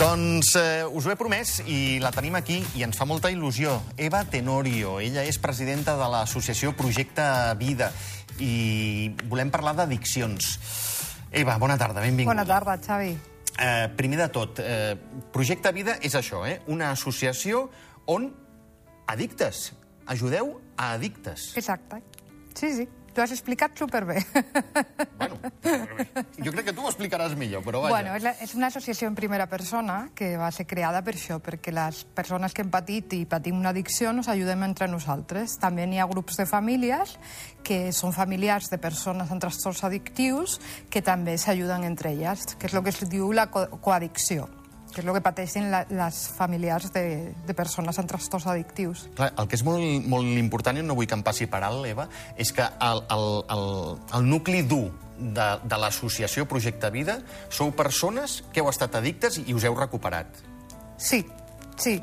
Doncs eh, us ho he promès i la tenim aquí i ens fa molta il·lusió. Eva Tenorio, ella és presidenta de l'associació Projecte Vida i volem parlar d'addiccions. Eva, bona tarda, benvinguda. Bona tarda, Xavi. Eh, primer de tot, eh, Projecte Vida és això, eh? una associació on addictes, ajudeu a addictes. Exacte. Sí, sí. T'ho has explicat superbé. Bueno, jo crec que tu ho explicaràs millor, però vaja. Bueno, és, la, és una associació en primera persona que va ser creada per això, perquè les persones que hem patit i patim una addicció nos ajudem entre nosaltres. També hi ha grups de famílies que són familiars de persones amb trastorns addictius que també s'ajuden entre elles, que és el que es diu la co coaddicció que és el que pateixen la, les familiars de, de persones amb trastorns addictius. Clar, el que és molt, molt important, i no vull que em passi per alt, Eva, és que el, el, el, el nucli dur de, de l'associació Projecte Vida sou persones que heu estat addictes i us heu recuperat. Sí, sí.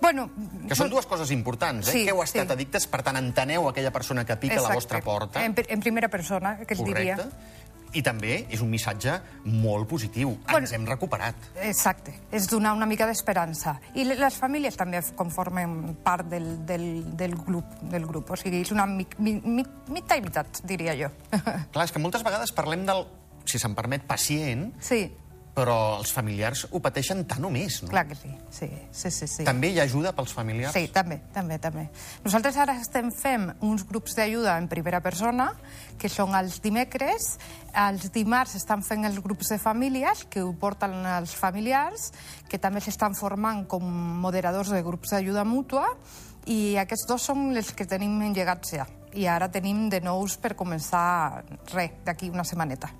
Bueno, que són dues coses importants, eh? Sí, que heu estat sí. addictes, per tant, enteneu aquella persona que pica a la vostra porta. En, en primera persona, que es Correcte. diria. I també és un missatge molt positiu. Bueno, Ens hem recuperat. Exacte, és donar una mica d'esperança. I le- les famílies també conformen part del, del, del, grup, del grup, o sigui, és una mi, mi, mi, mitat i mitat, diria jo. Clar, és que moltes vegades parlem del, si se'n permet, pacient, sí, però els familiars ho pateixen tant o més, no? clar que sí, sí, sí, sí. sí. També hi ha ajuda pels familiars? Sí, també, també, també. Nosaltres ara estem fent uns grups d'ajuda en primera persona, que són els dimecres. Els dimarts estan fent els grups de famílies, que ho porten els familiars, que també s'estan formant com moderadors de grups d'ajuda mútua, i aquests dos són els que tenim engegats ja. I ara tenim de nous per començar, res, d'aquí una setmaneta.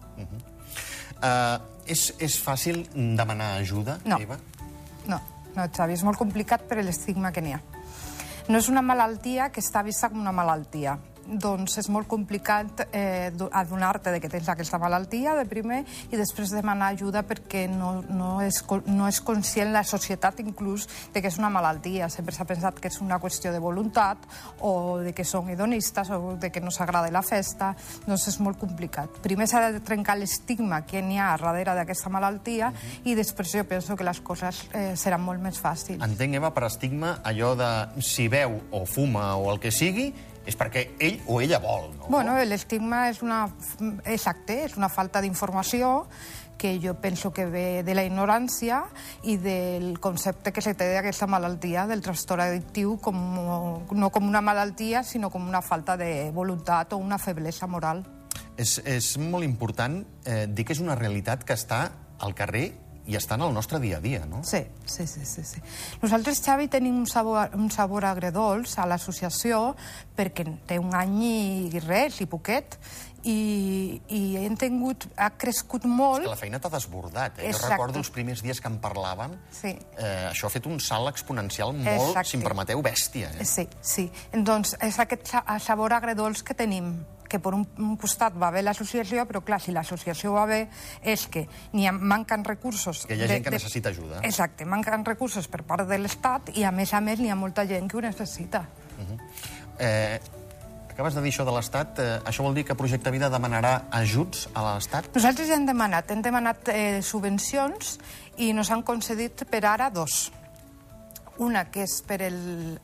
Uh, és, és fàcil demanar ajuda, No. Eva? No, no, Xavi, és molt complicat per l'estigma que n'hi ha. No és una malaltia que està vista com una malaltia. Doncs és molt complicat eh, do- adonar-te de que tens aquesta malaltia, de primer, i després demanar ajuda perquè no, no, és, no és conscient la societat inclús de que és una malaltia. Sempre s'ha pensat que és una qüestió de voluntat o de que són hedonistes o de que no s'agrada la festa. Doncs és molt complicat. Primer s'ha de trencar l'estigma que n'hi ha darrere d'aquesta malaltia i després jo penso que les coses eh, seran molt més fàcils. Entenc, Eva, per estigma, allò de si veu o fuma o el que sigui, és perquè ell o ella vol, no? Bueno, l'estigma és una... Exacte, és una falta d'informació que jo penso que ve de la ignorància i del concepte que se té d'aquesta malaltia, del trastorn addictiu, com, no com una malaltia, sinó com una falta de voluntat o una feblesa moral. És, és molt important eh, dir que és una realitat que està al carrer i està en el nostre dia a dia, no? Sí, sí, sí, sí, sí. Nosaltres, Xavi, tenim un sabor, un sabor agredolç a l'associació perquè té un any i res, i poquet, i, i hem tingut, ha crescut molt. Que la feina t'ha desbordat. Eh? Jo Exacte. recordo els primers dies que en parlàvem. Sí. Eh, això ha fet un salt exponencial molt, Exacte. si em permeteu, bèstia. Eh? Sí, sí. Doncs és aquest sa- sabor agredolç que tenim que per un, un costat va bé l'associació, però clar, si l'associació va bé és que ha, manquen recursos... Que hi ha gent que necessita ajuda. Exacte, manquen recursos per part de l'Estat i a més a més n'hi ha molta gent que ho necessita. Eh, acabes de dir això de l'Estat. Eh, això vol dir que Projecte Vida demanarà ajuts a l'Estat? Nosaltres ja hem demanat, hem demanat eh, subvencions i nos han concedit per ara dos. Una que és per el,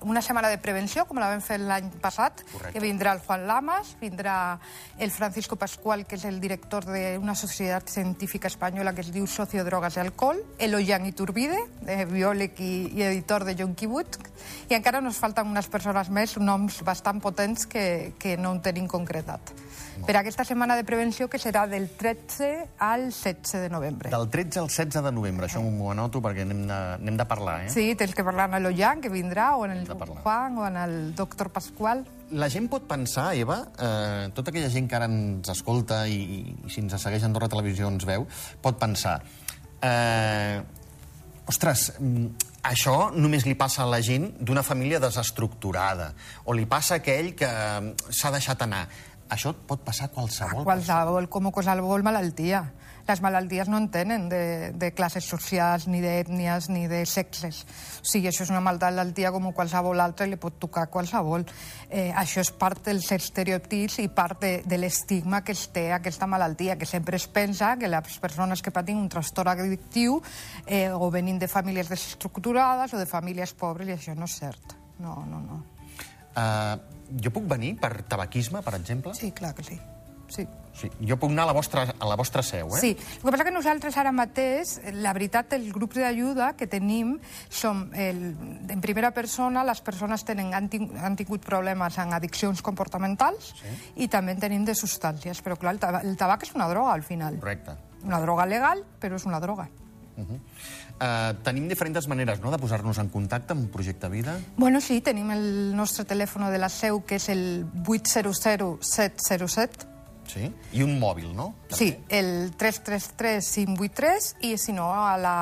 una setmana de prevenció, com la vam fer l'any passat, Correcte. que vindrà el Juan Lamas, vindrà el Francisco Pascual, que és el director d'una societat científica espanyola que es diu Sociodrogas i Alcohol, el Ollán Iturbide, eh, biòleg i, i editor de Jonqui Wood, i encara nos falten unes persones més, noms bastant potents que, que no en tenim concretat. Per aquesta setmana de prevenció, que serà del 13 al 16 de novembre. Del 13 al 16 de novembre, això m'ho anoto perquè n'hem de, n'hem de parlar, eh? Sí, tens que parlar amb l'Ollán, que vindrà, o en el. Juan, o en el doctor Pascual. La gent pot pensar, Eva, eh, tota aquella gent que ara ens escolta i, i si ens segueix Andorra Televisió ens veu, pot pensar... Eh, ostres, mm, això només li passa a la gent d'una família desestructurada, o li passa a aquell que mm, s'ha deixat anar. Això pot passar a qualsevol. Qualsevol, com qualsevol malaltia. Les malalties no en tenen de, de classes socials, ni d'ètnies, ni de sexes. O sigui, això és una malaltia com qualsevol altra i li pot tocar a qualsevol. Eh, això és part dels estereotips i part de, de l'estigma que es té aquesta malaltia, que sempre es pensa que les persones que patim un trastorn addictiu eh, o venim de famílies desestructurades o de famílies pobres, i això no és cert. No, no, no. Uh, jo puc venir per tabaquisme, per exemple? Sí, clar que sí. Sí. Sí, jo puc anar a la vostra, a la vostra seu, eh? Sí, el que passa que nosaltres ara mateix, la veritat, el grup d'ajuda que tenim som, el, en primera persona, les persones tenen, han, ting, han tingut problemes en addiccions comportamentals sí. i també en tenim de substàncies, però clar, el tabac, el tabac és una droga al final. Correcte. Una droga legal, però és una droga. Uh -huh. Uh, tenim diferents maneres no, de posar-nos en contacte amb Projecte Vida? Bueno, sí, tenim el nostre telèfon de la seu, que és el 800 707, Sí, i un mòbil, no? També. Sí, el 333-583 i, si no, a la,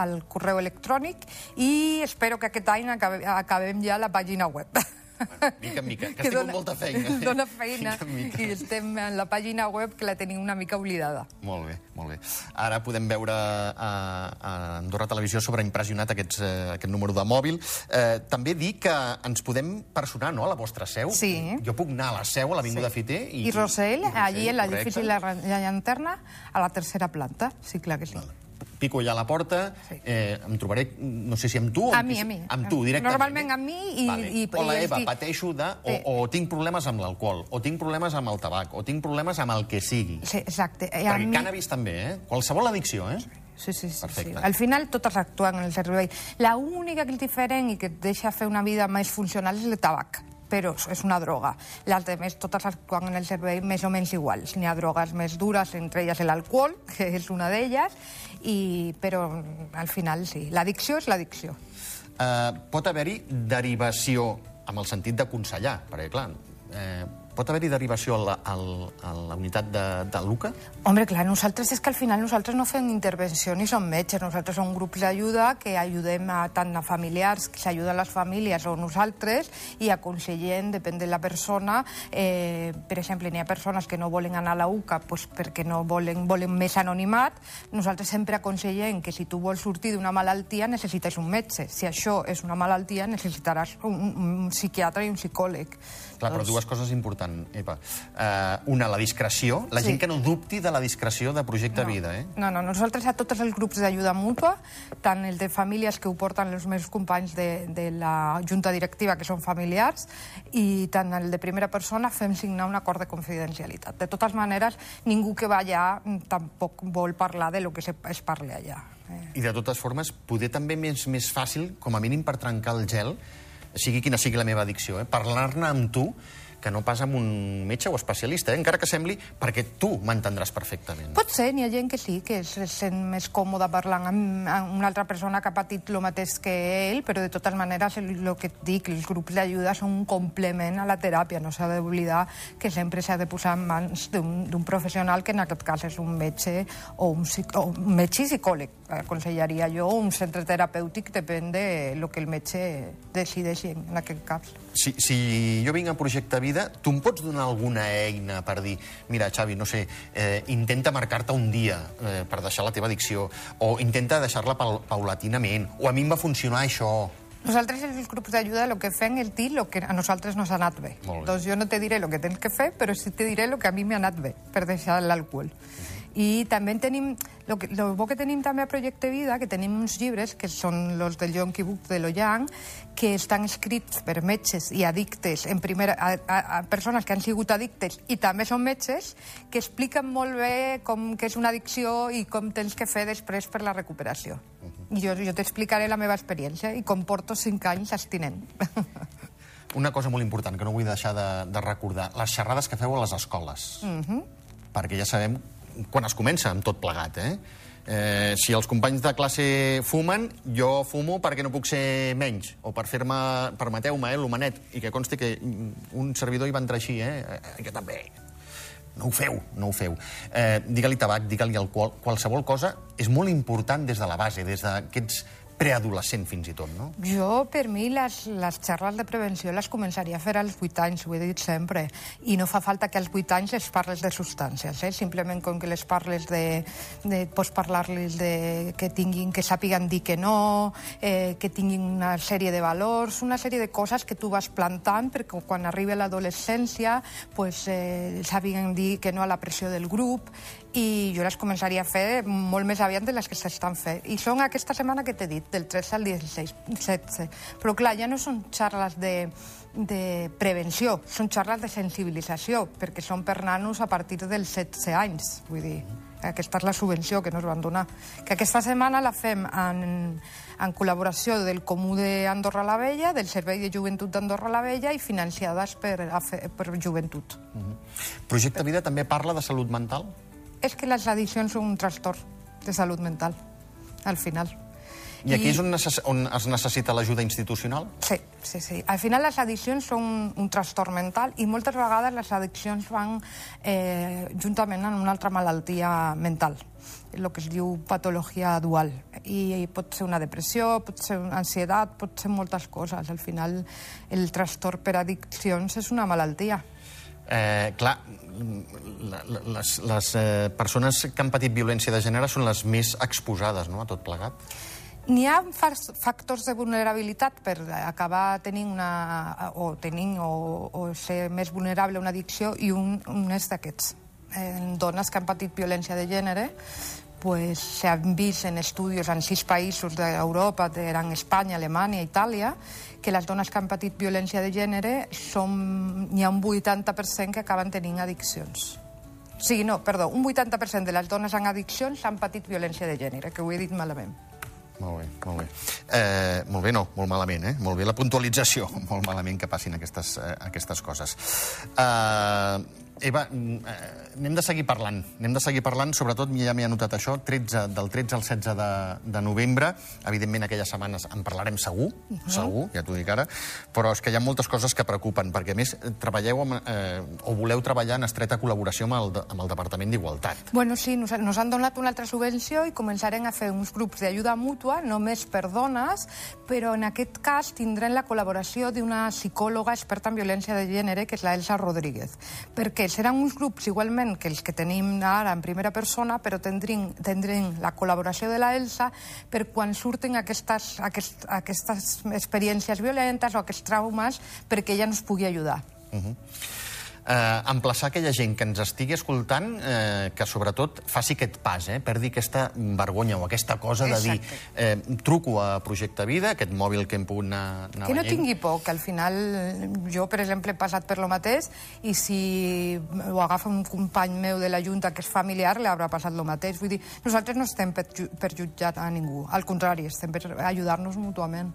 al correu electrònic i espero que aquest any acabe, acabem ja la pàgina web. Bueno, mica en mica, que, que estic dona, molta feina. Dona feina mica mica. i estem en la pàgina web que la tenim una mica oblidada. Molt bé, molt bé. Ara podem veure a, a Andorra Televisió sobreimpressionat aquests, eh, aquest número de mòbil. Eh, també dir que ens podem personar no, a la vostra seu. Sí. Jo puc anar a la seu, a l'Avinguda sí. Fiter. I, I Rossell, allí en l'edifici La Llanterna, a la tercera planta. Sí, clar que sí. Vale pico allà a la porta, sí. eh, em trobaré, no sé si amb tu... A mi, a mi. Amb tu, directament. Normalment amb mi i... Vale. i Hola, i, Eva, i... pateixo de... O, sí. o tinc problemes amb l'alcohol, o tinc problemes amb el tabac, o tinc problemes amb el que sigui. Sí, exacte. I Perquè mi... cannabis també, eh? Qualsevol addicció, eh? Sí, sí, sí, Perfecte. sí. Al final totes actuen en el servei. La única que és diferent i que et deixa fer una vida més funcional és el tabac però és una droga. Les altres totes actuen en el cervell més o menys iguals. N'hi ha drogues més dures, entre elles l'alcohol, que és una d'elles, i, però al final sí, l'addicció és l'addicció. Uh, pot haver-hi derivació amb el sentit d'aconsellar, perquè clar, eh, pot haver-hi derivació a la, a la unitat de, de Luca? Home, clar, nosaltres és que al final nosaltres no fem intervenció ni som metges, nosaltres som grups d'ajuda que ajudem a tant a familiars, que s'ajuden les famílies o nosaltres i aconsellem, depèn de la persona. Eh, per exemple, n'hi ha persones que no volen anar a la UCA pues, perquè no volen, volen més anonimat. Nosaltres sempre aconsellem que si tu vols sortir d'una malaltia necessites un metge. Si això és una malaltia necessitaràs un, un, psiquiatre i un psicòleg. Clar, però dues coses importants, Eva. Uh, una, la discreció. La sí. gent que no dubti de la discreció de Projecte no. Vida, eh? No, no, nosaltres a tots els grups d'ajuda mútua, tant el de famílies que ho porten els meus companys de, de la junta directiva, que són familiars, i tant el de primera persona fem signar un acord de confidencialitat. De totes maneres, ningú que va allà tampoc vol parlar de lo que es parli allà. Eh. I de totes formes, poder també més, més fàcil, com a mínim per trencar el gel, sigui quina sigui la meva addicció, eh? parlar-ne amb tu que no pas amb un metge o especialista, eh? encara que sembli, perquè tu m'entendràs perfectament. Pot ser, n'hi ha gent que sí, que es sent més còmode parlant amb, amb una altra persona que ha patit el mateix que ell, però de totes maneres el, que et dic, els grups d'ajuda són un complement a la teràpia, no s'ha d'oblidar que sempre s'ha de posar en mans d'un professional que en aquest cas és un metge o un, o un metge psicòleg, aconsellaria jo, un centre terapèutic, depèn de lo que el metge decideixi en aquest cas. Si, si jo vinc a Projecte Vida, tu em pots donar alguna eina per dir mira, Xavi, no sé, eh, intenta marcar-te un dia eh, per deixar la teva addicció, o intenta deixar-la paulatinament, o a mi em va funcionar això. Nosaltres, els grups d'ajuda, el que fem és dir el que a nosaltres no s'ha anat bé. bé. Doncs jo no te diré el que tens que fer, però sí te diré el que a mi m'ha anat bé, per deixar l'alcohol. Uh -huh. I també tenim, el que, lo bo que tenim també a Projecte Vida, que tenim uns llibres, que són els del Yonki Book de l'Oyang, que estan escrits per metges i addictes, en primera, a, a, a persones que han sigut addictes i també són metges, que expliquen molt bé com que és una addicció i com tens que fer després per la recuperació. Uh -huh. I jo, jo t'explicaré la meva experiència i com porto cinc anys abstinent. Una cosa molt important que no vull deixar de, de recordar, les xerrades que feu a les escoles. Uh -huh. Perquè ja sabem quan es comença amb tot plegat, eh? Eh, si els companys de classe fumen, jo fumo perquè no puc ser menys, o per fer-me, permeteu-me, eh, l'homenet, i que consti que un servidor hi va entrar així, eh, eh que també, no ho feu, no ho feu. Eh, digue-li tabac, digue-li alcohol, qualsevol cosa és molt important des de la base, des d'aquests preadolescent fins i tot, no? Jo, per mi, les, les xerres de prevenció les començaria a fer als 8 anys, ho he dit sempre. I no fa falta que als 8 anys les parles de substàncies, eh? simplement com que les parles de... de pots parlar-los de que tinguin, que sàpiguen dir que no, eh, que tinguin una sèrie de valors, una sèrie de coses que tu vas plantant perquè quan arribi l'adolescència pues, eh, sàpiguen dir que no a la pressió del grup i jo les començaria a fer molt més aviat de les que s'estan fent. I són aquesta setmana que t'he dit, del 13 al 16, 16. Però clar, ja no són xarles de, de prevenció, són xarles de sensibilització, perquè són per nanos a partir dels 16 anys. Vull dir, aquesta és la subvenció que ens van donar. Que aquesta setmana la fem en, en col·laboració del Comú d'Andorra la Vella, del Servei de Joventut d'Andorra la Vella i financiades per, per Joventut. Mm -hmm. Projecte Vida també parla de salut mental? és que les addiccions són un trastorn de salut mental, al final. I aquí I... és on, necess on es necessita l'ajuda institucional? Sí, sí, sí. Al final les addiccions són un, un trastorn mental i moltes vegades les addiccions van eh, juntament amb una altra malaltia mental el que es diu patologia dual. I pot ser una depressió, pot ser una ansietat, pot ser moltes coses. Al final, el trastorn per addiccions és una malaltia. Eh, clar, les, les eh, persones que han patit violència de gènere són les més exposades no, a tot plegat. N'hi ha factors de vulnerabilitat per acabar tenint una, o tenint o, o ser més vulnerable a una addicció i un, un és d'aquests. Dones que han patit violència de gènere pues, s'han vist en estudis en sis països d'Europa, eren Espanya, Alemanya, Itàlia, que les dones que han patit violència de gènere n'hi ha un 80% que acaben tenint addiccions. Sigui, no, perdó, un 80% de les dones amb addiccions han patit violència de gènere, que ho he dit malament. Molt bé, molt bé. Eh, molt bé, no, molt malament, eh? Molt bé la puntualització. Molt malament que passin aquestes, eh, aquestes coses. Eh, Eva, mm, eh, anem de seguir parlant. Anem de seguir parlant, sobretot, ja m'he anotat això, 13, del 13 al 16 de, de novembre. Evidentment, aquelles setmanes en parlarem segur, uh -huh. segur, ja t'ho dic ara, però és que hi ha moltes coses que preocupen, perquè, a més, treballeu amb, eh, o voleu treballar en estreta col·laboració amb el, amb el Departament d'Igualtat. Bueno, sí, nos, nos han donat una altra subvenció i començarem a fer uns grups d'ajuda mútua, només per dones, però en aquest cas tindrem la col·laboració d'una psicòloga experta en violència de gènere, que és la Elsa Rodríguez, perquè seran uns grups igualment que els que tenim ara en primera persona, però tindrem, tindrem la col·laboració de la Elsa per quan surten aquestes, aquest, aquestes experiències violentes o aquests traumes perquè ella ens pugui ajudar. Uh -huh eh, emplaçar aquella gent que ens estigui escoltant eh, que sobretot faci aquest pas, eh, perdi aquesta vergonya o aquesta cosa Exacte. de dir eh, truco a Projecte Vida, aquest mòbil que hem pogut anar, anar Que no tingui por, que al final jo, per exemple, he passat per lo mateix i si ho agafa un company meu de la Junta que és familiar, li haurà passat lo mateix. Vull dir, nosaltres no estem per, per jutjar a ningú, al contrari, estem per ajudar-nos mútuament.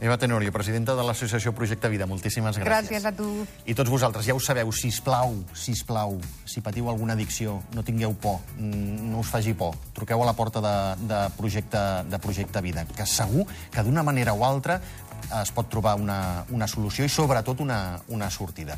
Eva Tenorio, presidenta de l'associació Projecte Vida, moltíssimes gràcies. Gràcies a tu. I tots vosaltres, ja ho sabeu, si plau, si plau, si patiu alguna addicció, no tingueu por, mm, no us faci por. Truqueu a la porta de, de, projecte, de Projecte Vida, que segur que d'una manera o altra es pot trobar una, una solució i sobretot una, una sortida.